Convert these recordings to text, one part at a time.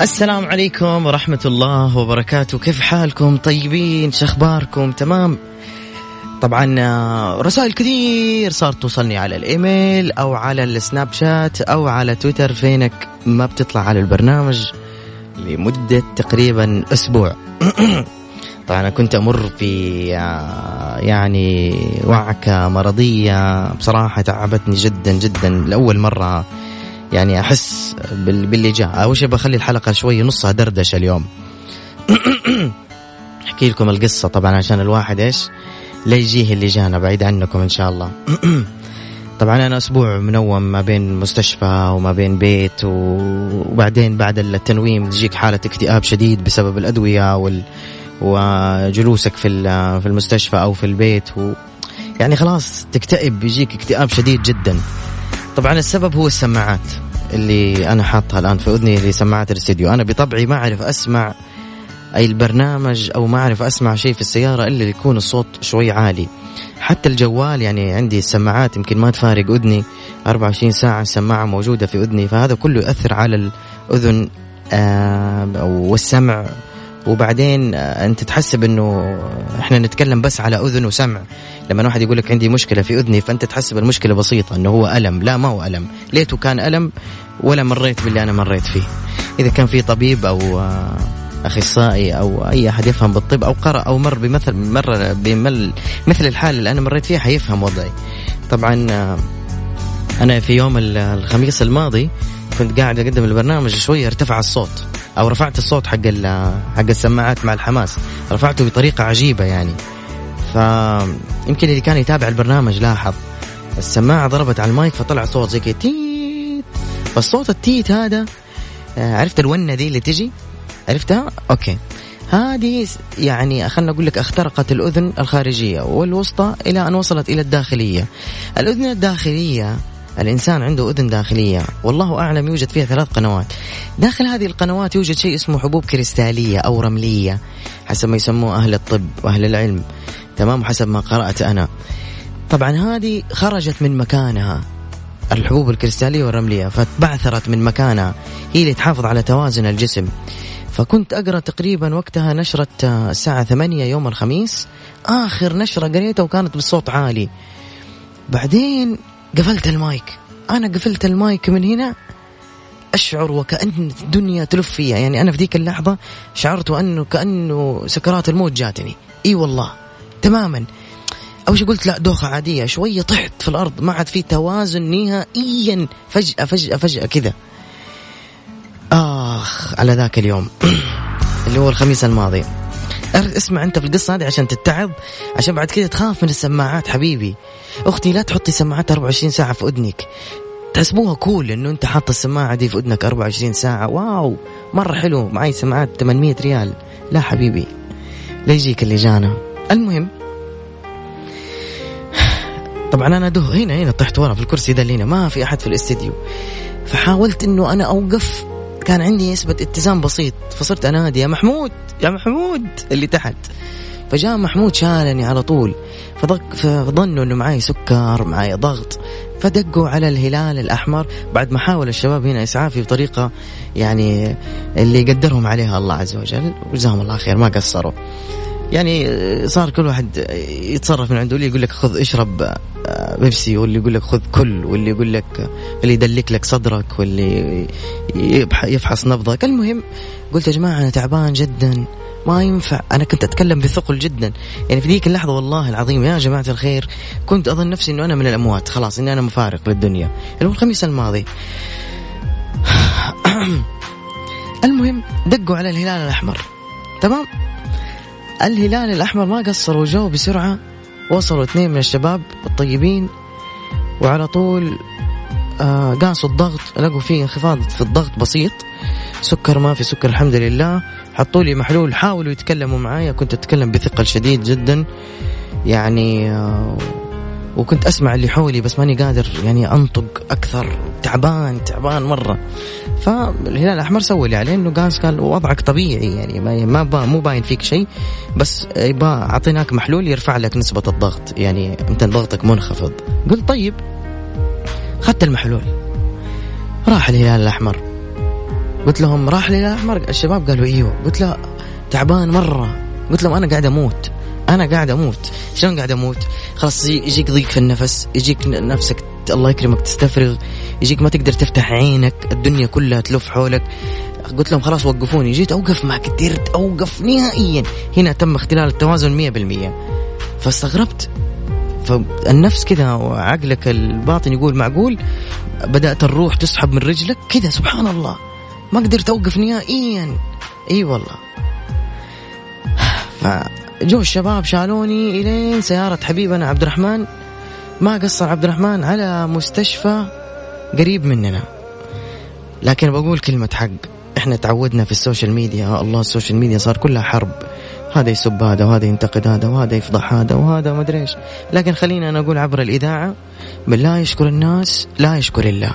السلام عليكم ورحمة الله وبركاته. كيف حالكم؟ طيبين؟ شخباركم تمام؟ طبعا آه، رسائل كثير صارت توصلني على الإيميل أو على السناب شات أو على تويتر. فينك؟ ما بتطلع على البرنامج لمدة تقريبا أسبوع. طبعا أنا كنت أمر في آه، يعني وعكة مرضية. بصراحة تعبتني جدا جدا لأول مرة يعني أحس باللي جاء أول شيء بخلي الحلقة شوي نصها دردشة اليوم. أحكي لكم القصة طبعا عشان الواحد إيش؟ لا يجيه اللي جانا بعيد عنكم إن شاء الله. طبعا أنا أسبوع منوم ما بين مستشفى وما بين بيت وبعدين بعد التنويم تجيك حالة اكتئاب شديد بسبب الأدوية وال وجلوسك في في المستشفى أو في البيت و يعني خلاص تكتئب بيجيك اكتئاب شديد جدا. طبعا السبب هو السماعات اللي أنا حاطها الآن في أذني اللي سماعات الاستديو. أنا بطبعي ما أعرف أسمع أي البرنامج أو ما أعرف أسمع شيء في السيارة إلا يكون الصوت شوي عالي. حتى الجوال يعني عندي السماعات يمكن ما تفارق أذني. 24 ساعة السماعة موجودة في أذني. فهذا كله ياثر على الأذن آه والسمع. وبعدين آه، أنت تحسب إنه إحنا نتكلم بس على أذن وسمع. لما واحد يقول لك عندي مشكلة في أذني فأنت تحسب المشكلة بسيطة إنه هو ألم. لا ما هو ألم. ليته كان ألم ولا مريت باللي أنا مريت فيه. إذا كان في طبيب أو آه، أخصائي أو أي أحد يفهم بالطب أو قرأ أو مر بمثل مر بمل مثل الحاله اللي أنا مريت فيها حيفهم وضعي. طبعا آه، أنا في يوم الخميس الماضي كنت قاعد أقدم البرنامج شوية ارتفع الصوت أو رفعت الصوت حق حق السماعات مع الحماس. رفعته بطريقة عجيبة يعني. فيمكن اللي كان يتابع البرنامج لاحظ السماعة ضربت على المايك فطلع صوت زي كذا تيت. فالصوت التيت هذا آه، عرفت الونة دي اللي تجي؟ عرفتها؟ OK. هذه يعني خلنا أقول لك اخترقت الأذن الخارجية والوسطى إلى أن وصلت إلى الداخلية. الأذن الداخلية الإنسان عنده أذن داخلية والله أعلم يوجد فيها ثلاث قنوات. داخل هذه القنوات يوجد شيء اسمه حبوب كريستالية أو رملية حسب ما يسموه أهل الطب وأهل العلم. تمام؟ حسب ما قرأت أنا. طبعا هذه خرجت من مكانها الحبوب الكريستالية والرملية فتبعثرت من مكانها. هي اللي تحافظ على توازن الجسم. فكنت أقرأ تقريبا وقتها نشرة الساعة ثمانية يوم الخميس آخر نشرة قريتها وكانت بصوت عالي. بعدين قفلت المايك. أنا قفلت المايك من هنا أشعر وكأن الدنيا تلف فيها يعني أنا في ذيك اللحظة شعرت انه كأنه سكرات الموت جاتني. إي والله. تماما. أول شيء قلت لا دوخة عادية. شوية طحت في الأرض. ما عاد في توازن نهائيا. فجأة فجأة فجأة كذا. آخ على ذاك اليوم. اللي هو الخميس الماضي. اسمع أنت في القصة هذه عشان تتعظ عشان بعد كذا تخاف من السماعات حبيبي. أختي لا تحطي سماعات 24 ساعة في أذنك. تحسبوها كول إنه أنت حاط السماعة دي في أذنك 24 ساعة. واو مرة حلو. معي سماعات 800 ريال. لا حبيبي لا يجيك اللي جانا. المهم طبعا أنا ده هنا هنا طحت ورا في الكرسي ده اللي هنا. ما في أحد في الاستديو. فحاولت إنه أنا أوقف. كان عندي نسبة اتزان بسيط. فصرت أنادي يا محمود يا محمود. اللي تحت. فجاء محمود شالني على طول. فضق فظنوا إنه معي سكر معي ضغط. فدقوا على الهلال الأحمر. بعد ما حاول الشباب هنا إسعافي بطريقة يعني اللي يقدرهم عليها الله عز وجل وجزاهم الله خير ما قصروا. يعني صار كل واحد يتصرف من عنده اللي يقول لك خذ اشرب بيبسي واللي يقول لك خذ كل واللي يقول لك اللي يدلك لك صدرك واللي يفحص نبضك. المهم قلت يا جماعة أنا تعبان جدا. ما ينفع. أنا كنت أتكلم بثقل جدا. يعني في ذيك اللحظة والله العظيم يا جماعة الخير كنت أظن نفسي إنه أنا من الأموات. خلاص إني أنا مفارق للدنيا. اللي هو الخميس الماضي. المهم دقوا على الهلال الأحمر. تمام؟ الهلال الأحمر ما قصروا جو بسرعة. وصلوا اثنين من الشباب الطيبين. وعلى طول آه قاسوا الضغط لقوا فيه انخفاض في الضغط بسيط. سكر ما في سكر الحمد لله. حطوا لي محلول حاولوا يتكلموا معايا. كنت أتكلم بثقل شديد جدا. يعني آه وكنت أسمع اللي حولي بس ماني قادر يعني أنطق أكثر. تعبان تعبان مرة. فالهلال الأحمر سوى اللي عليه إنه قاس قال وضعك طبيعي. يعني ما ما مو باين فيك شيء بس أعطيناك محلول يرفع لك نسبة الضغط. يعني أنت ضغطك منخفض. قلت طيب. اخذت المحلول. راح الهلال الأحمر. قلت لهم راح لي الأحمر؟ الشباب قالوا إيوه. قلت له تعبان مرة. قلت لهم أنا قاعد أموت. أنا قاعد أموت. شلون قاعد أموت؟ خلاص يجيك ضيق في النفس. يجيك نفسك الله يكرمك تستفرغ. يجيك ما تقدر تفتح عينك. الدنيا كلها تلف حولك. قلت لهم خلاص وقفوني. جيت أوقف ما قدرت أوقف نهائيا. هنا تم اختلال التوازن 100% فاستغربت. فالنفس كذا وعقلك الباطن يقول معقول بدأت الروح تسحب من رجلك كذا سبحان الله ما قدرت أوقف نهائيا. إي والله. فجو الشباب شالوني إلين سيارة حبيبنا عبد الرحمن ما قصر عبد الرحمن على مستشفى قريب مننا. لكن بقول كلمة حق. إحنا تعودنا في ال social media. الله ال social media صار كلها حرب. هذا يسب هذا وهذا ينتقد هذا وهذا يفضح هذا وهذا ما أدري إيش. لكن خلينا أنا أقول عبر الإذاعة من لا يشكر الناس لا يشكر الله.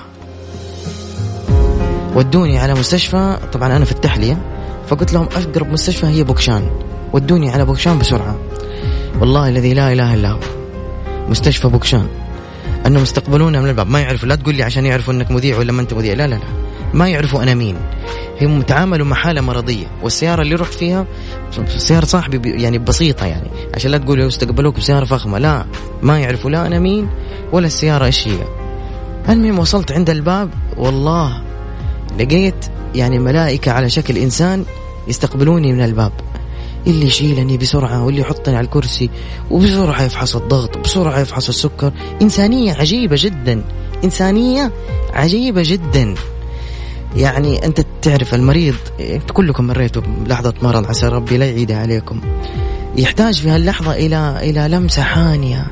ودوني على مستشفى طبعا أنا في التحلية فقلت لهم أقرب مستشفى هي بقشان. ودوني على بقشان بسرعة. والله الذي لا إله إلا هو. مستشفى بوكشان. أنهم استقبلونا من الباب. ما يعرفوا لا تقول لي عشان يعرفوا إنك مذيع ولا ما أنت مذيع. لا لا لا. ما يعرفوا أنا مين. هم تعاملوا مع حاله مرضية والسيارة اللي رحت فيها سيارة صاحبي يعني بسيطة يعني عشان لا تقولوا استقبلوك بسيارة فخمة لا ما يعرفوا لا أنا مين ولا السيارة إيش هي. المهم وصلت عند الباب والله لقيت يعني ملائكة على شكل إنسان يستقبلوني من الباب. اللي يشيلني بسرعة واللي يحطني على الكرسي وبسرعة يفحص الضغط بسرعة يفحص السكر. إنسانية عجيبة جدا إنسانية عجيبة جدا. يعني أنت تعرف المريض كلكم مريتوا بلحظة مرض عسى ربي لا يعيدها عليكم. يحتاج في هاللحظة إلى إلى لمسة حانية.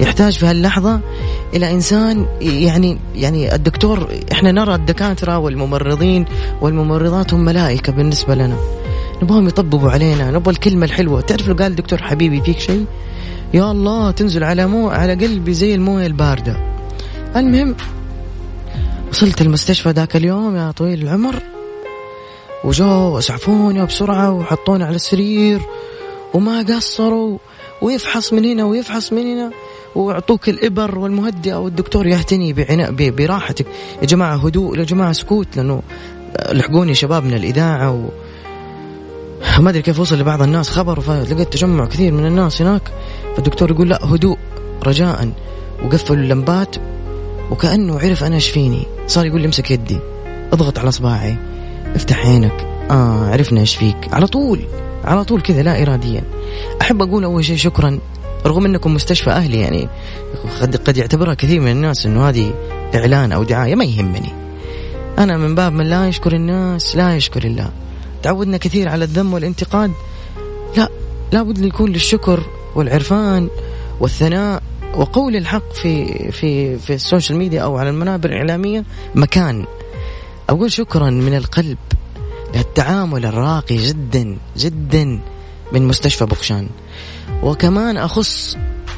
يحتاج في هاللحظة إلى إنسان يعني يعني الدكتور إحنا نرى الدكاترة والممرضين والممرضات هم ملائكة بالنسبة لنا. نبغاهم يطببوا علينا نبغى الكلمة الحلوة. تعرف لو قال الدكتور حبيبي فيك شيء؟ يا الله تنزل على مو على قلبي زي الموية الباردة. المهم وصلت المستشفى ذاك اليوم يا طويل العمر. وجو اسعفوني بسرعة وحطوني على السرير وما قصروا. ويفحص من هنا ويفحص من هنا. ويعطوك الإبر والمهدئة والدكتور يعتني بعناء براحتك. يا جماعة هدوء يا جماعة سكوت لأنه لحقوني شباب من الإذاعة و... ما أدري كيف وصل لبعض الناس خبر فلقيت تجمع كثير من الناس هناك. فالدكتور يقول لا هدوء رجاء. وقفلوا اللمبات. وكأنه عرف أنا إيش فيني. صار يقول لي امسك يدي اضغط على اصبعي افتح عينك. آه عرفنا إيش فيك. على طول على طول كذا لا اراديا. أحب أقول أول شيء شكرا رغم إنكم مستشفى أهلي يعني قد قد يعتبرها كثير من الناس إنه هذه إعلان أو دعاية ما يهمني. أنا من باب من لا يشكر الناس لا يشكر الله. تعودنا كثير على الذم والانتقاد. لا لابد يكون للشكر والعرفان والثناء. وقول الحق في في في السوشيال ميديا أو على المنابر الإعلامية مكان. أقول شكرا من القلب للتعامل الراقي جدا جدا من مستشفى بوكشان وكمان أخص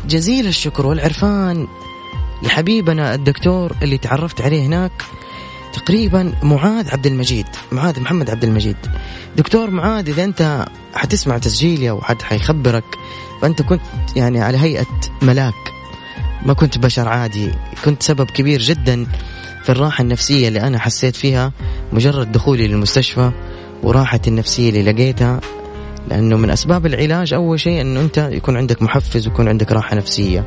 جزيل الشكر والعرفان لحبيبنا الدكتور اللي تعرفت عليه هناك تقريبا معاذ عبد المجيد معاذ محمد عبد المجيد. دكتور معاذ إذا أنت حتسمع تسجيلي أو حد حيخبرك فأنت كنت يعني على هيئة ملاك. ما كنت بشر عادي. كنت سبب كبير جدا في الراحة النفسية اللي أنا حسيت فيها مجرد دخولي للمستشفى وراحتي النفسية اللي لقيتها. لأنه من أسباب العلاج أول شيء إنه أنت يكون عندك محفز ويكون عندك راحة نفسية.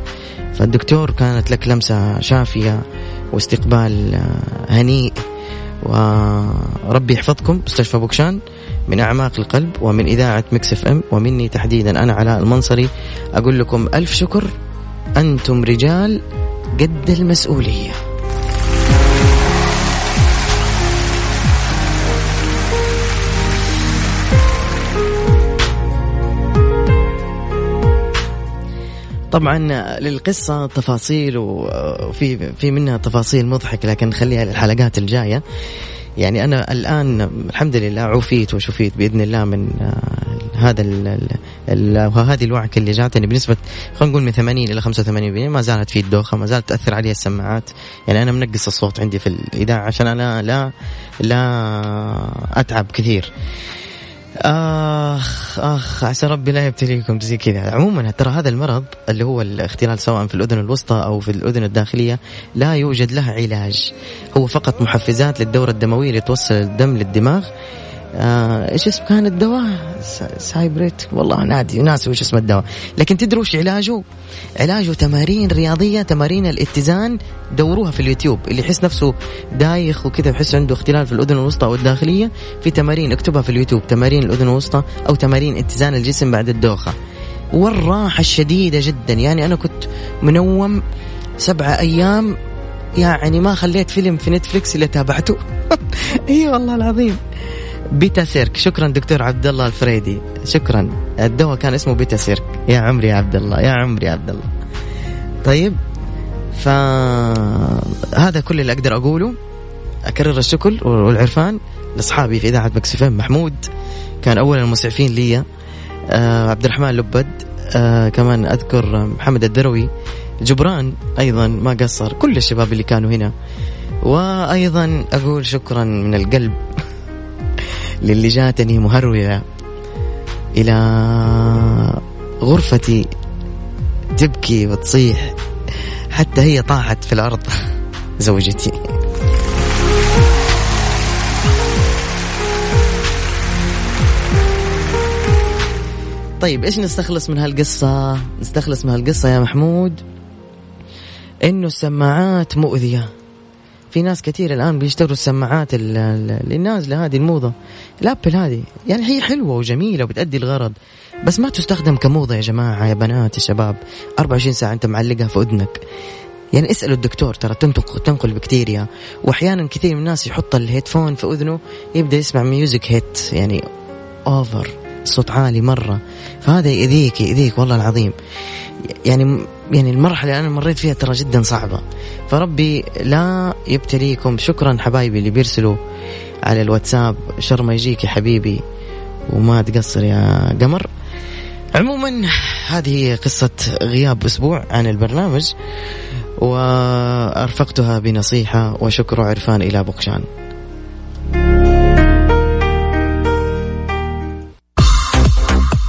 فالدكتور كانت لك لمسة شافية واستقبال آه، هنيء وربي يحفظكم مستشفى بقشان من أعماق القلب ومن إذاعة Mix FM ومني تحديدا أنا علاء المنصري. أقول لكم ألف شكر. أنتم رجال قد المسؤولية. طبعا للقصة تفاصيل وفي في منها تفاصيل مضحك لكن نخليها للحلقات الجاية. يعني أنا الآن الحمد لله عفيت وشفيت بإذن الله من آه، هذا هذه الوعكة اللي جاتني بنسبة خلينا نقول من 80 إلى 85% ما زالت في الدوخة ما زالت تأثر علي السماعات. يعني أنا منقص الصوت عندي في الإذاعة عشان أنا لا لا أتعب كثير. آخ آخ عسى ربي لا يبتليكم زي كذا. عموما ترى هذا المرض اللي هو الاختلال سواء في الأذن الوسطى أو في الأذن الداخلية لا يوجد لها علاج. هو فقط محفزات للدورة الدموية لتوصل الدم للدماغ. آه إيش اسم كان الدواء؟ سايبريت. والله نادي ناسي وش اسم الدواء. لكن تدروا وش علاجه؟ علاجه تمارين رياضية تمارين الاتزان. دوروها في اليوتيوب. اللي يحس نفسه دايخ وكذا يحس عنده اختلال في الأذن الوسطى أو الداخلية في تمارين اكتبها في اليوتيوب. تمارين الأذن الوسطى أو تمارين اتزان الجسم بعد الدوخة. والراحة الشديدة جدا. يعني أنا كنت منوم سبعة أيام. يعني ما خليت فيلم في نتفلكس اللي تابعته. إي والله العظيم. Betaserc. شكرا دكتور عبد الله الفريدي. شكرا. الدواء كان اسمه Betaserc. يا عمري يا عبد الله يا عمري يا عبد الله. طيب فهذا كل اللي أقدر أقوله. أكرر الشكر والعرفان لأصحابي في إذاعة Mix FM محمود كان أول المسعفين لي آه عبد الرحمن لبد آه كمان أذكر محمد الدروي جبران أيضا ما قصر كل الشباب اللي كانوا هنا. وأيضا أقول شكرا من القلب للي جاتني مهرولة إلى غرفتي تبكي وتصيح حتى هي طاحت في الأرض زوجتي طيب إيش نستخلص من هالقصة؟ نستخلص من هالقصة يا محمود إنه السماعات مؤذية في ناس كثير الآن بيشتروا السماعات اللي نازله هذه الموضة. الآبل هذه يعني هي حلوة وجميلة وبتأدي الغرض بس ما تستخدم كموضة يا جماعة يا بنات يا شباب. 24 ساعة أنت معلقها في أذنك. يعني اسألوا الدكتور ترى تنقل بكتيريا. وأحيانا كثير من الناس يحط الهيدفون في أذنه يبدأ يسمع music hit يعني over صوت عالي مرة. فهذا يأذيك يأذيك والله العظيم. يعني يعني المرحلة اللي أنا مريت فيها ترى جدا صعبة. فربي لا يبتليكم. شكرا حبايبي اللي بيرسلوا على الواتساب. شر ما يجيك يا حبيبي وما تقصر يا قمر. عموما هذه قصة غياب أسبوع عن البرنامج وأرفقتها بنصيحة وشكر عرفان إلى بقشان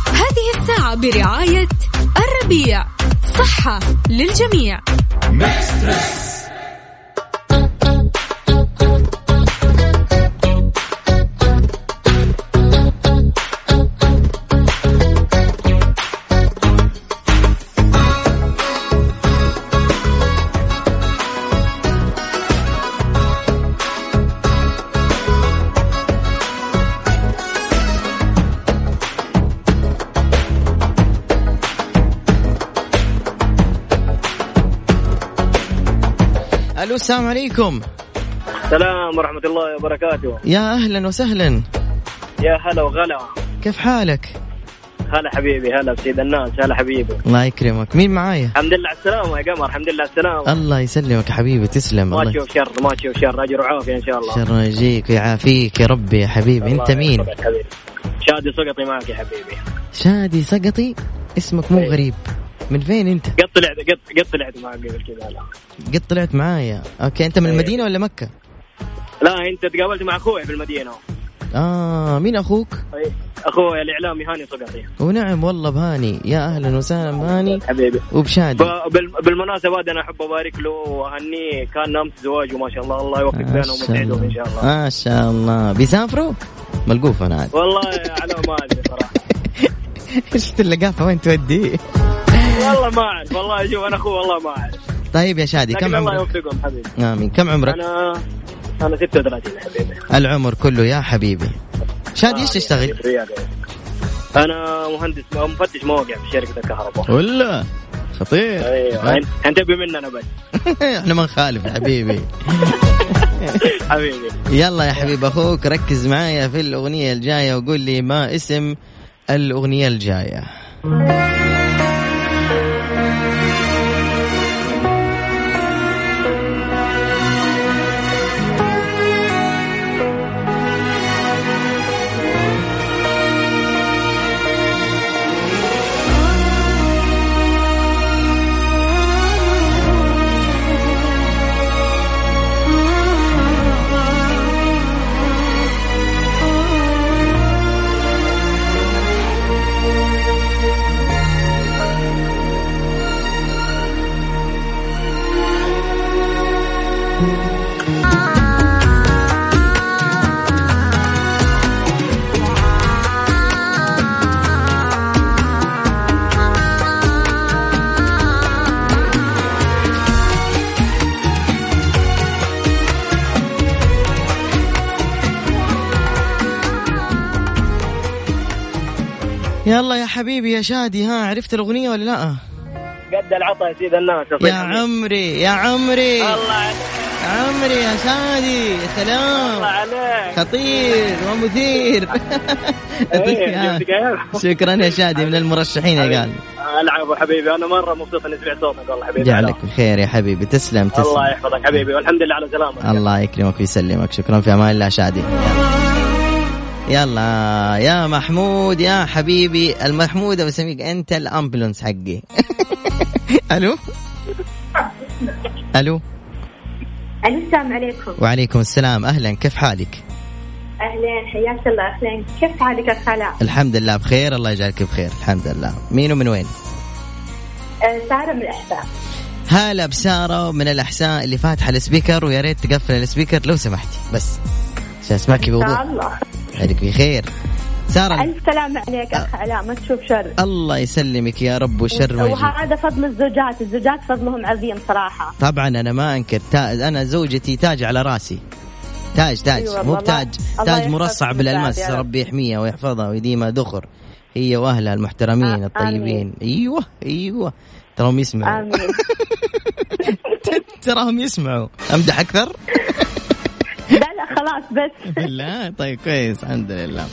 هذه الساعة برعاية الربيع. صحة للجميع. ميكسترس ألو السلام عليكم. السلام ورحمة الله وبركاته. يا أهلا وسهلا. يا هلا وغلا. كيف حالك؟ هلا حبيبي هلا بسيد الناس هلا حبيبي. الله يكرمك. مين معايا؟ الحمد لله على السلامة يا قمر الحمد لله على السلامة. الله يسلمك يا حبيبي تسلم. ما تشوف شر ما تشوف شر أجر وعافية إن شاء الله. شر يجيك ويعافيك يا ربي يا حبيبي. أنت مين؟ شادي سقطي معك يا حبيبي. شادي سقطي؟ اسمك مو إيه. غريب. من فين أنت؟ قد طلعت قد قد طلعت معك قبل كذا لا قد طلعت معايا أوكي أنت من أيه. المدينة ولا مكة؟ لا أنت تقابلت مع أخوي في المدينة آه مين أخوك؟ أيه. أخوي الاعلامي هاني صقري ونعم والله بهاني يا أهلا وسهلا بهاني حبيبي وبشادي بالمناسبة أنا أحب أبارك له وأهنيه كان امس زواجه ما شاء الله الله يوفق بينهم ويسعدهم إن شاء الله ما شاء الله بيسافروا؟ ملقوف أنا عاد والله على ما أدري صراحة شفت اللقافه وين تودي؟ والله ما أعرف. والله شوف أنا اخوه والله ما أعرف. طيب يا شادي كم عمرك؟ الله يوفقهم حبيبي. آمين. كم عمرك؟ أنا أنا 36 حبيبي. العمر كله يا حبيبي. شادي إيش تشتغل؟ أنا مهندس مفتش مواقع في شركة الكهرباء. ولا؟ خطير. أيوه. انتبه مننا بس. إحنا ما نخالف حبيبي. حبيبي. يلا يا حبيب أخوك ركز معايا في الأغنية الجاية وقول لي ما اسم الأغنية الجاية. يلا يا حبيبي يا شادي ها عرفت الأغنية ولا لا؟ قد العطا يا سيد الناس يا عمري يا عمري. الله عليك عمري يا شادي يا سلام. الله عليك. خطير ومثير. إيه، شكرا يا شادي من المرشحين يا قال. العفو حبيبي أنا مرة مبسوط اني سمعت صوتك والله حبيبي. جعلك بخير يا حبيبي تسلم تسلم. الله يحفظك حبيبي والحمد لله على سلامتك. الله يكرمك ويسلمك. شكرا في أمان الله شادي. يلا يا محمود يا حبيبي. المحمود بسميك أنت ال ambulance حقي. ألو؟ ألو؟ السلام عليكم. وعليكم السلام. أهلا كيف حالك؟ اهلين حياك الله اهلين كيف حالك يا علاء؟ الحمد لله بخير الله يجعلك بخير الحمد لله. مين ومن وين؟ أه سارة من الأحساء. هلا بسارة من الأحساء اللي فاتحة ال speaker ويا ريت تقفل ال speaker لو سمحتي. بس عشان أسمعك بوضوح. إن شاء الله. عليك بخير. سارة ألف سلام عليك أخ علاء ما تشوف شر. الله يسلمك يا رب وشر وهذا فضل الزوجات الزوجات فضلهم عظيم صراحة. طبعا أنا ما أنكر أنا زوجتي تاج على راسي. تاج تاج أيوة مو تاج. تاج مرصع بالألماس ربي يحميها ويحفظها ويديمها ذخر. هي وأهلها المحترمين آه الطيبين. آمين. أيوه أيوه. تراهم يسمعوا. آمين. تراهم يسمعوا. أمدح أكثر؟ لا لا خلاص بس. لا طيب كويس الحمد لله.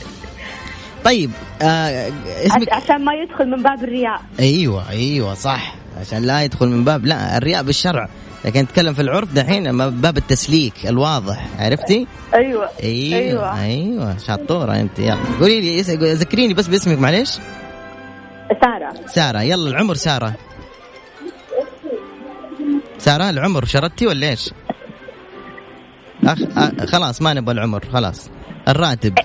طيب آه اسمك؟ عشان ما يدخل من باب الرياء. أيوه أيوه صح. عشان لا يدخل من باب لا الرياء بالشرع. لكن نتكلم في العرف دحين باب التسليك الواضح عرفتي؟ أيوه أيوه أيوه, أيوة. شطورة أنت يلا. قولي لي ذكريني بس باسمك معليش. سارة. سارة يلا العمر سارة. سارة العمر شردتي ولا إيش؟ أخ... خلاص ما نبغى العمر خلاص. الراتب.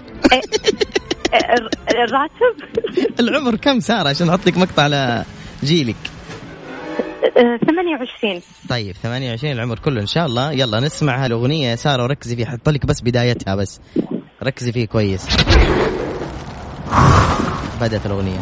الراتب؟ العمر كم ساره عشان أحط لك مقطع على جيلك؟ 28 طيب 28 العمر كله إن شاء الله. يلا نسمع هالأغنية. يا سارة وركزي فيها. حط لك بس بدايتها بس. ركزي فيه كويس. بدأت الأغنية.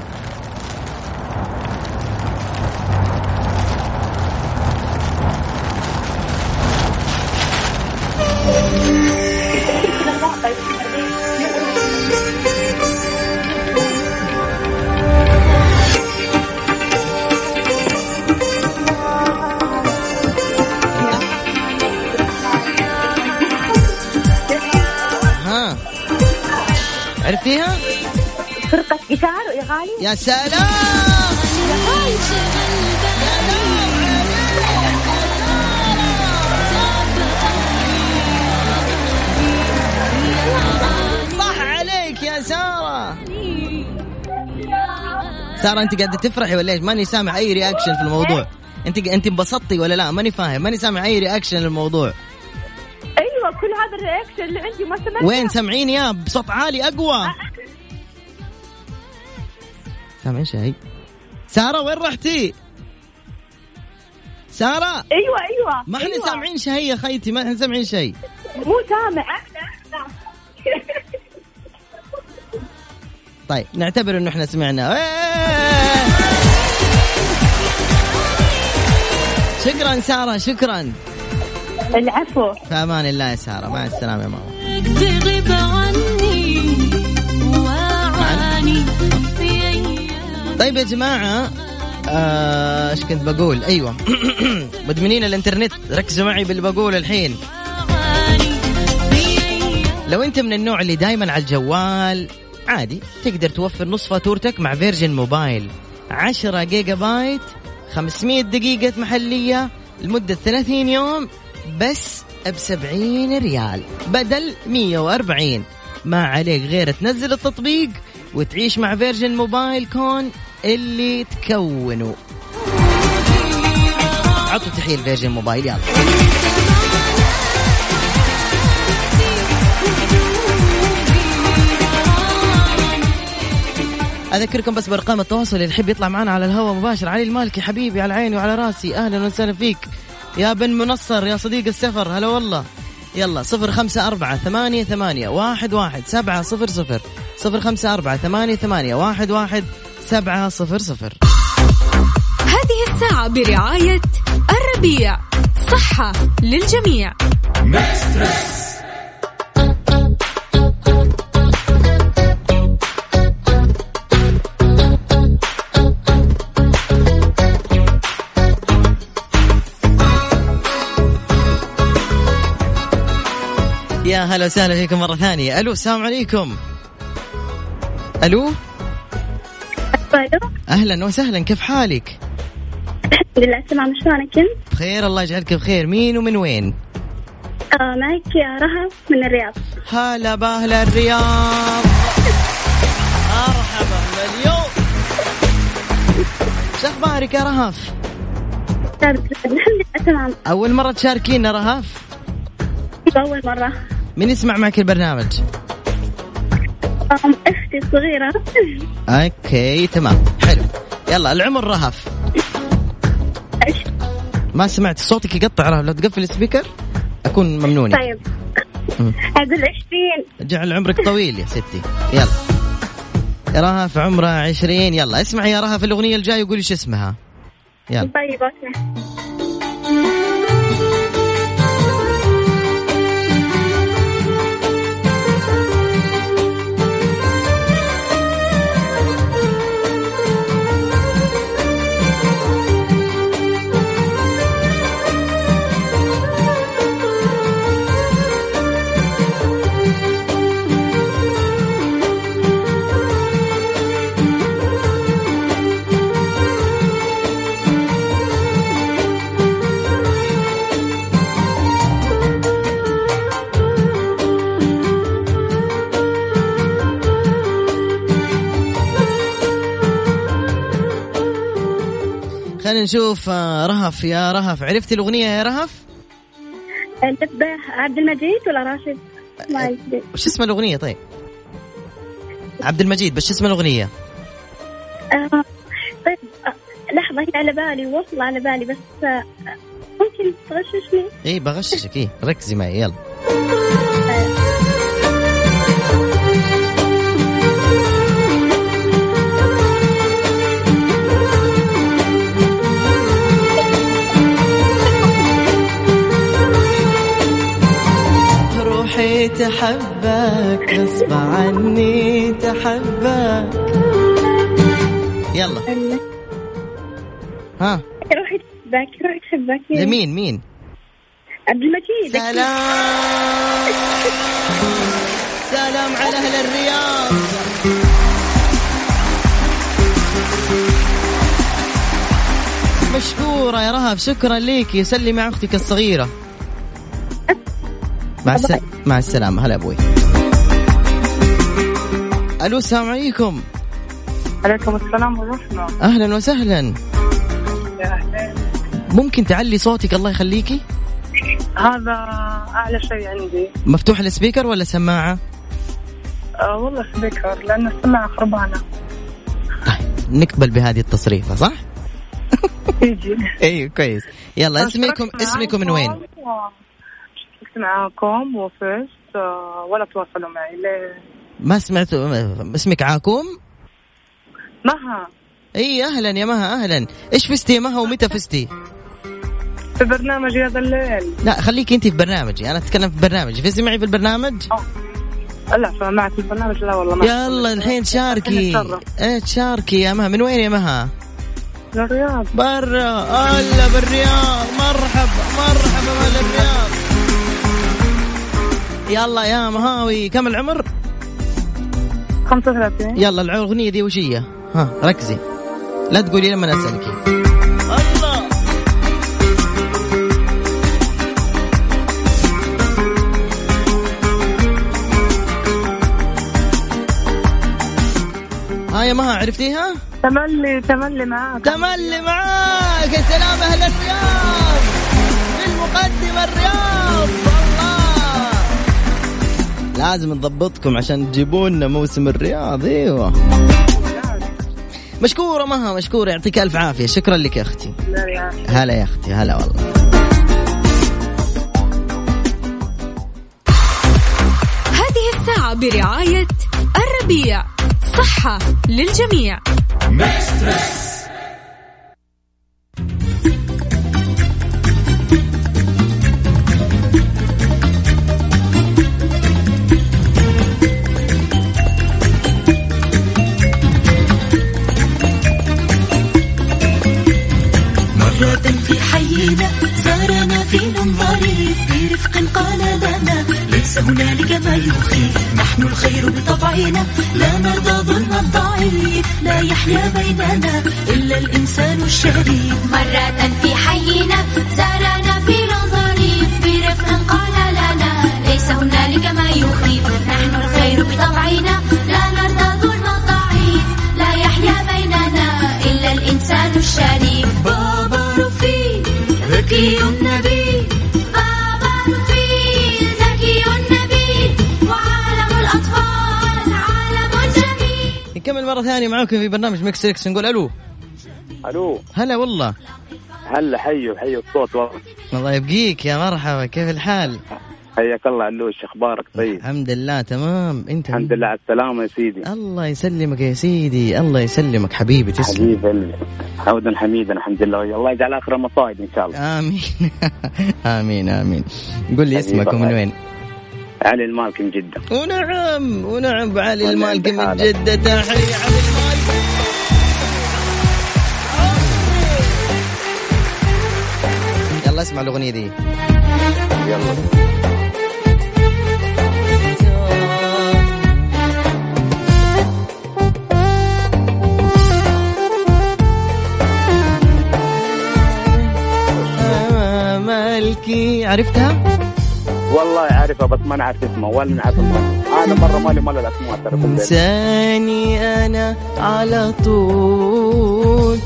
عرفتيها؟ فرقة جيتار يا غالي يا سلام سارة أنت قاعدة تفرحي ولا إيش؟ ماني سامع أي reaction في الموضوع. أنت أنت انبسطتي ولا لا؟ ماني فاهم. ماني سامع أي reaction للموضوع. كل هذا الرياكشن اللي عندي ما سمعت وين؟ سامعين يا بصوت عالي أقوى. سامعين شيء سارة وين رحتي؟ سارة. أيوه أيوه. ما إحنا أيوة. سامعين شيء يا خيتي ما إحنا سامعين شيء مو سامع. طيب نعتبر إنه إحنا سمعنا. شكرا سارة شكرا. العفو. في أمان الله يا سارة. مع السلامة يا ماما. تغيب عني وعاني طيب يا جماعة آه، إيش آه كنت بقول؟ أيوه. مدمنين الإنترنت. ركزوا معي باللي بقوله الحين. لو أنت من النوع اللي دائما على الجوال عادي تقدر توفر نص فاتورتك مع فيرجن موبايل. 10 جيجا بايت 500 دقيقة محلية لمدة 30 يوم بس ب 70 ريال. بدل 140 ما عليك غير تنزل التطبيق وتعيش مع فيرجن موبايل كون اللي تكونه. عطوا تحية لفيرجن موبايل يلا. أذكركم بس بأرقام التواصل اللي يحب يطلع معنا على الهواء مباشر. علي المالكي حبيبي على عيني وعلى راسي. أهلا وسهلا فيك. يا بن منصر يا صديق السفر هلا والله. يلا صفر خمسة أربعة ثمانية ثمانية واحد واحد سبعة صفر صفر. صفر خمسة أربعة ثمانية ثمانية واحد واحد سبعة صفر صفر. هذه الساعة برعاية الربيع. صحة للجميع. ميكسترس يا هلا وسهلا فيكم مرة ثانية. ألو السلام عليكم. ألو؟ ألو أهلا وسهلا كيف حالك؟ الحمد لله تمام. شلونك أنت؟ بخير الله يجعلك بخير. مين ومن وين؟ آه معك يا رهف من الرياض. هلا بأهل الرياض. مرحبا مليون شو أخبارك يا رهف الحمد لله تمام. أول مرة تشاركينا رهف أول مرة. مين يسمع معك البرنامج؟ أم أختي الصغيرة. okay تمام. حلو. يلا العمر رهف. ما سمعت صوتك يقطع رهف. لو تقفل ال speaker أكون ممنونة. طيب. أقول عشرين جعل عمرك طويل يا ستي. يلا. رهف عمرها عشرين. يلا اسمعي يا رهف الأغنية الجاية وقولي شو اسمها. يلا. طيب أوكي. نشوف آه، رهف. يا رهف عرفتي الأغنية يا رهف؟ عبد المجيد ولا راشد؟ يدري وش اسم الأغنية طيب؟ عبد المجيد بس شو اسم الأغنية؟ آه، طيب آه، لحظة هي على بالي والله على بالي بس آه، ممكن تغششني؟ اي بغششك إيه ركزي معي يلا. تحبك غصب عني تحبك. يلا. ها. روحي تحبك روحي تحبك. لمين؟ مين؟ عبد المجيد. سلام. سلام على أهل الرياض. مشكورة يا رهف شكرا ليك. يسلي مع أختك الصغيرة. مع الس... مع السلامة. هلا أبوي. ألو السلام عليكم. عليكم السلام ورحمة أهلا وسهلا. يا أهلين ممكن تعلي صوتك الله يخليكي؟ هذا أعلى شيء عندي. مفتوح السبيكر ولا سماعة؟ آه والله سبيكر لأن السماعة خربانة. طيب نقبل بهذه التصريفة صح؟ تيجي أيوه كويس. يلا اسمكم اسمكم من وين؟ اشتركت معاكم وفزت آه، ولا تواصلوا معي. ليه ما سمعت اسمك عاكم مها. إي أهلا يا مها أهلا. إيش فزتي يا مها ومتى فزتي؟ في برنامج هذا الليل. لا خليكي انت في برنامجي. أنا أتكلم في برنامجي. فزتي معي في البرنامج؟ لا فمعك في البرنامج؟ لا والله ما يلا الحين شاركي. إيه تشاركي يا مها. من وين يا مها؟ الرياض برا. هلا بالرياض. مرحبا مرحبا باهل الرياض يلا يا مهاوي كم العمر؟ 35 يلا الأغنية دي وش هي؟ ها ركزي. لا تقولي لما أسألك. الله. ها يا مها عرفتيها؟ تملي تملي معاك. تملي معاك. يا سلام أهل الرياض. في المقدمة الرياض. لازم نضبطكم عشان تجيبوا لنا موسم الرياض إيوه. مشكورة مها مشكورة يعطيك ألف عافية. شكرا لك يا أختي. هلا يا أختي هلا والله. هذه الساعة برعاية الربيع صحة للجميع. مرة في حينا زارنا في ظريف برفق قال لنا ليس هنالك ما يخيف نحن الخير بطبعنا. لا نرضى ظلم الضعيف. لا يحيا بيننا إلا الإنسان الشريف. مرة في حينا زارنا في ظريف برفق قال لنا ليس هنالك ما يخيف نحن الخير بطبعنا. مرة ثانية معاكم في برنامج ميكس تريكس نقول ألو. ألو. هلا والله. هلا حيو حيو الصوت والله الله يبقيك يا مرحبا كيف الحال؟ حياك الله علوش أخبارك طيب؟ الحمد لله تمام. أنت؟ الحمد لله على السلامة يا سيدي. الله يسلمك يا سيدي الله يسلمك حبيبي تسلم. حبيب قلبي. عودا حميدا الحمد لله. الله يجعل آخر المصائب إن شاء الله. آمين. آمين آمين. قل لي حبيبي اسمك ومن. وين؟ علي المالك من جدة. ونعم ونعم بعلي والله المالك من. جدة. تحية علي المالك يلا اسمع الأغنية دي. يلا. مالكي عرفتها؟ والله عارفها بس ما نعرف اسمه ولا نعرف اسمه أنا مرة مالي مال الأسماء ترى. انساني أنا على طول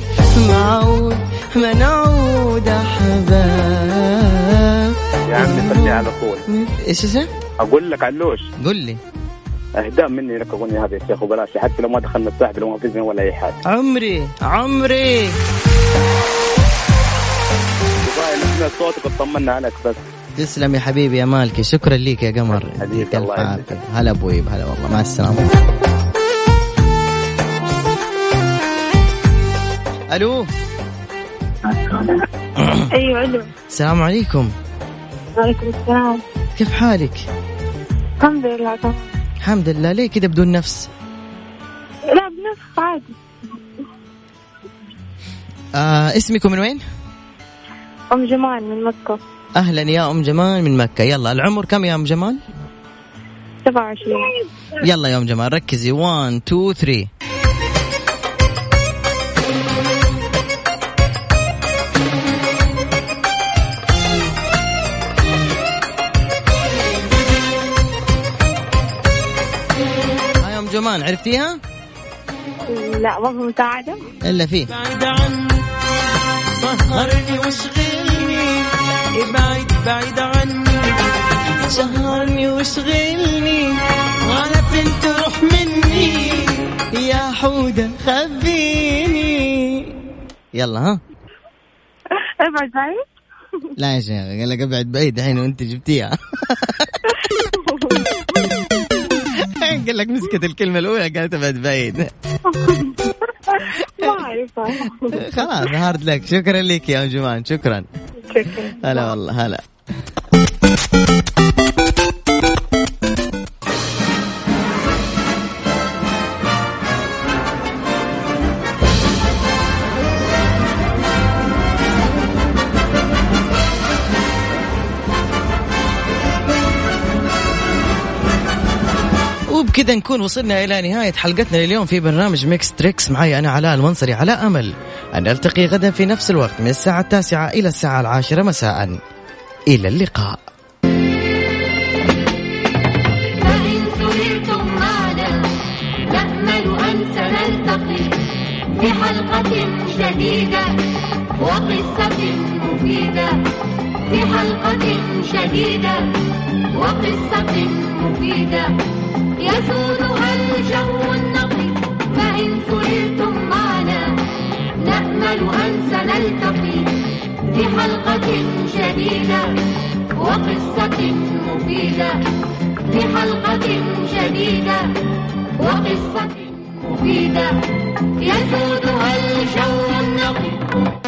معود ما نعود أحباب. يا عمي خليها على طول. إيش اسمه؟ أقول لك علوش. قل لي. أهداء مني لك اغنية هذه يا شيخ وبلاش. حتى لو ما دخلنا الساحل لو ما فزنا ولا أي حاجة. عمري عمري. نسمع صوتك وطمنا عليك بس. تسلم يا حبيبي يا مالكي. شكرا ليك يا قمر. حبيبي، الله هلا أبوي هلا والله. مع السلامة. ألو؟ أيوه ألو. السلام عليكم. وعليكم السلام. كيف حالك؟ الحمد لله تمام. الحمد لله. ليه كده بدون نفس؟ لا بنفس عادي. آه اسمكم من وين؟ أم جمال من مكة. أهلا يا أم جمال من مكة. يلا العمر كم يا أم جمال؟ 27 يلا يا أم جمال ركزي. 1 2 3 ها يا أم جمال عرفتيها؟ لا ما في مساعدة إلا في سهرني واشغلني. ابعد بعيد عني. سهرني واشغلني. على فين تروح مني. يا حودة خبيني. يلا ها؟ ابعد بعيد. لا يا شيخ قال لك ابعد بعيد الحين وانت جبتيها. قال لك مسكت الكلمة الأولى قالت ابعد بعيد. ما خلاص هارد لك. شكرا لك يا جمان شكرا. شكرا. هلا والله هلا. وبكذا نكون وصلنا إلى نهاية حلقتنا اليوم في برنامج ميكس تريكس. معي أنا علاء المنصري على أمل أن نلتقي غدا في نفس الوقت من الساعة التاسعة إلى الساعة العاشرة مساء. إلى اللقاء. حلقة جديدة وقصة مفيدة؟ في حلقة جديدة وقصة مفيدة. يسودها الجو النقي فإن سررتم معنا نأمل أن سنلتقي بحلقة جديدة وقصة مفيدة. بحلقة جديدة وقصة مفيدة. يسودها الجو النقي.